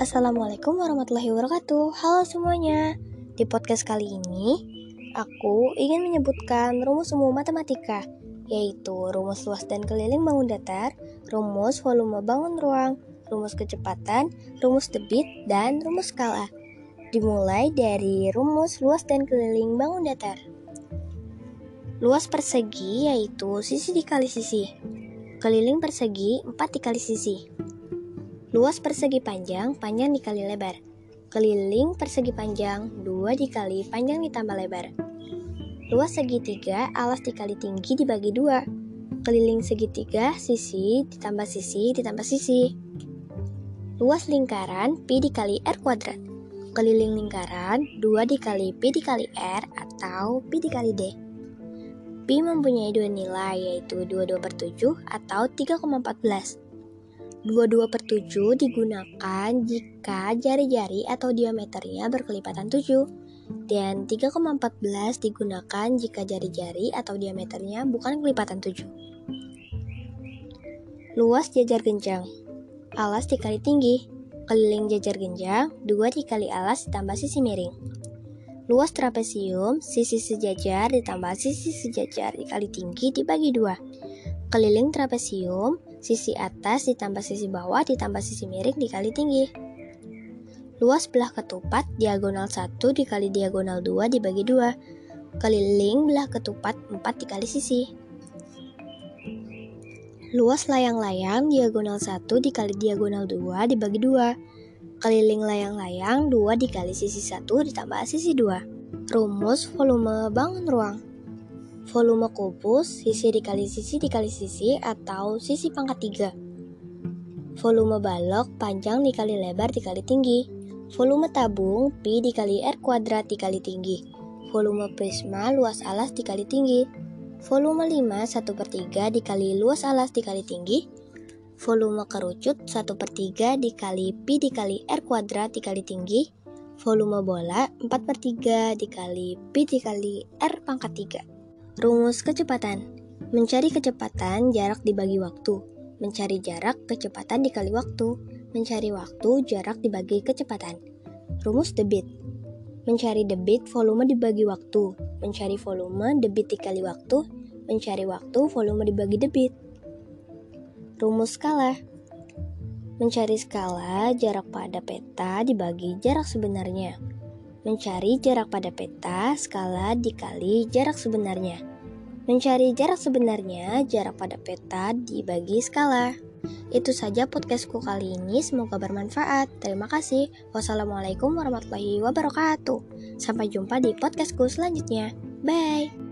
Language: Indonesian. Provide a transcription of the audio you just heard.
Assalamualaikum warahmatullahi wabarakatuh. Halo semuanya. Di podcast kali ini, aku ingin menyebutkan rumus umum matematika, yaitu rumus luas dan keliling bangun datar, rumus volume bangun ruang, rumus kecepatan, rumus debit, dan rumus skala. Dimulai dari rumus luas dan keliling bangun datar. Luas persegi yaitu sisi dikali sisi. Keliling persegi 4 dikali sisi. Luas persegi panjang, panjang dikali lebar. Keliling persegi panjang, 2 dikali panjang ditambah lebar. Luas segitiga, alas dikali tinggi dibagi 2. Keliling segitiga, sisi ditambah sisi ditambah sisi. Luas lingkaran, pi dikali r kuadrat. Keliling lingkaran, 2 dikali pi dikali r atau pi dikali d. Pi mempunyai dua nilai yaitu 22 per 7 atau 3,14. 22 per 7 digunakan jika jari-jari atau diameternya berkelipatan 7 dan 3,14 digunakan jika jari-jari atau diameternya bukan kelipatan 7. Luas jajar genjang. Alas dikali tinggi. Keliling jajar genjang 2 dikali alas ditambah sisi miring. Luas trapesium, sisi sejajar ditambah sisi sejajar dikali tinggi dibagi 2 Keliling trapesium, Sisi atas ditambah sisi bawah ditambah sisi miring dikali tinggi. Luas belah ketupat diagonal 1 dikali diagonal 2 dibagi 2. Keliling belah ketupat 4 dikali sisi. Luas layang-layang diagonal 1 dikali diagonal 2 dibagi 2. Keliling layang-layang 2 dikali sisi 1 ditambah sisi 2. Rumus volume bangun ruang volume kubus, sisi dikali sisi dikali sisi atau sisi pangkat 3. Volume balok, panjang dikali lebar dikali tinggi. Volume tabung, pi dikali r kuadrat dikali tinggi. Volume prisma, luas alas dikali tinggi. Volume 5, 1 per 3 dikali luas alas dikali tinggi. Volume kerucut 1 per 3 dikali pi dikali r kuadrat dikali tinggi. Volume bola 4 per 3 dikali pi dikali r pangkat 3. Rumus kecepatan. Mencari kecepatan jarak dibagi waktu. Mencari jarak kecepatan dikali waktu. Mencari waktu jarak dibagi kecepatan. Rumus debit. Mencari debit volume dibagi waktu. Mencari volume debit dikali waktu. Mencari waktu volume dibagi debit. Rumus skala. Mencari skala jarak pada peta dibagi jarak sebenarnya. Mencari jarak pada peta skala dikali jarak sebenarnya. Mencari jarak sebenarnya, jarak pada peta dibagi skala. Itu saja podcastku kali ini, semoga bermanfaat. Terima kasih. Wassalamualaikum warahmatullahi wabarakatuh. Sampai jumpa di podcastku selanjutnya. Bye.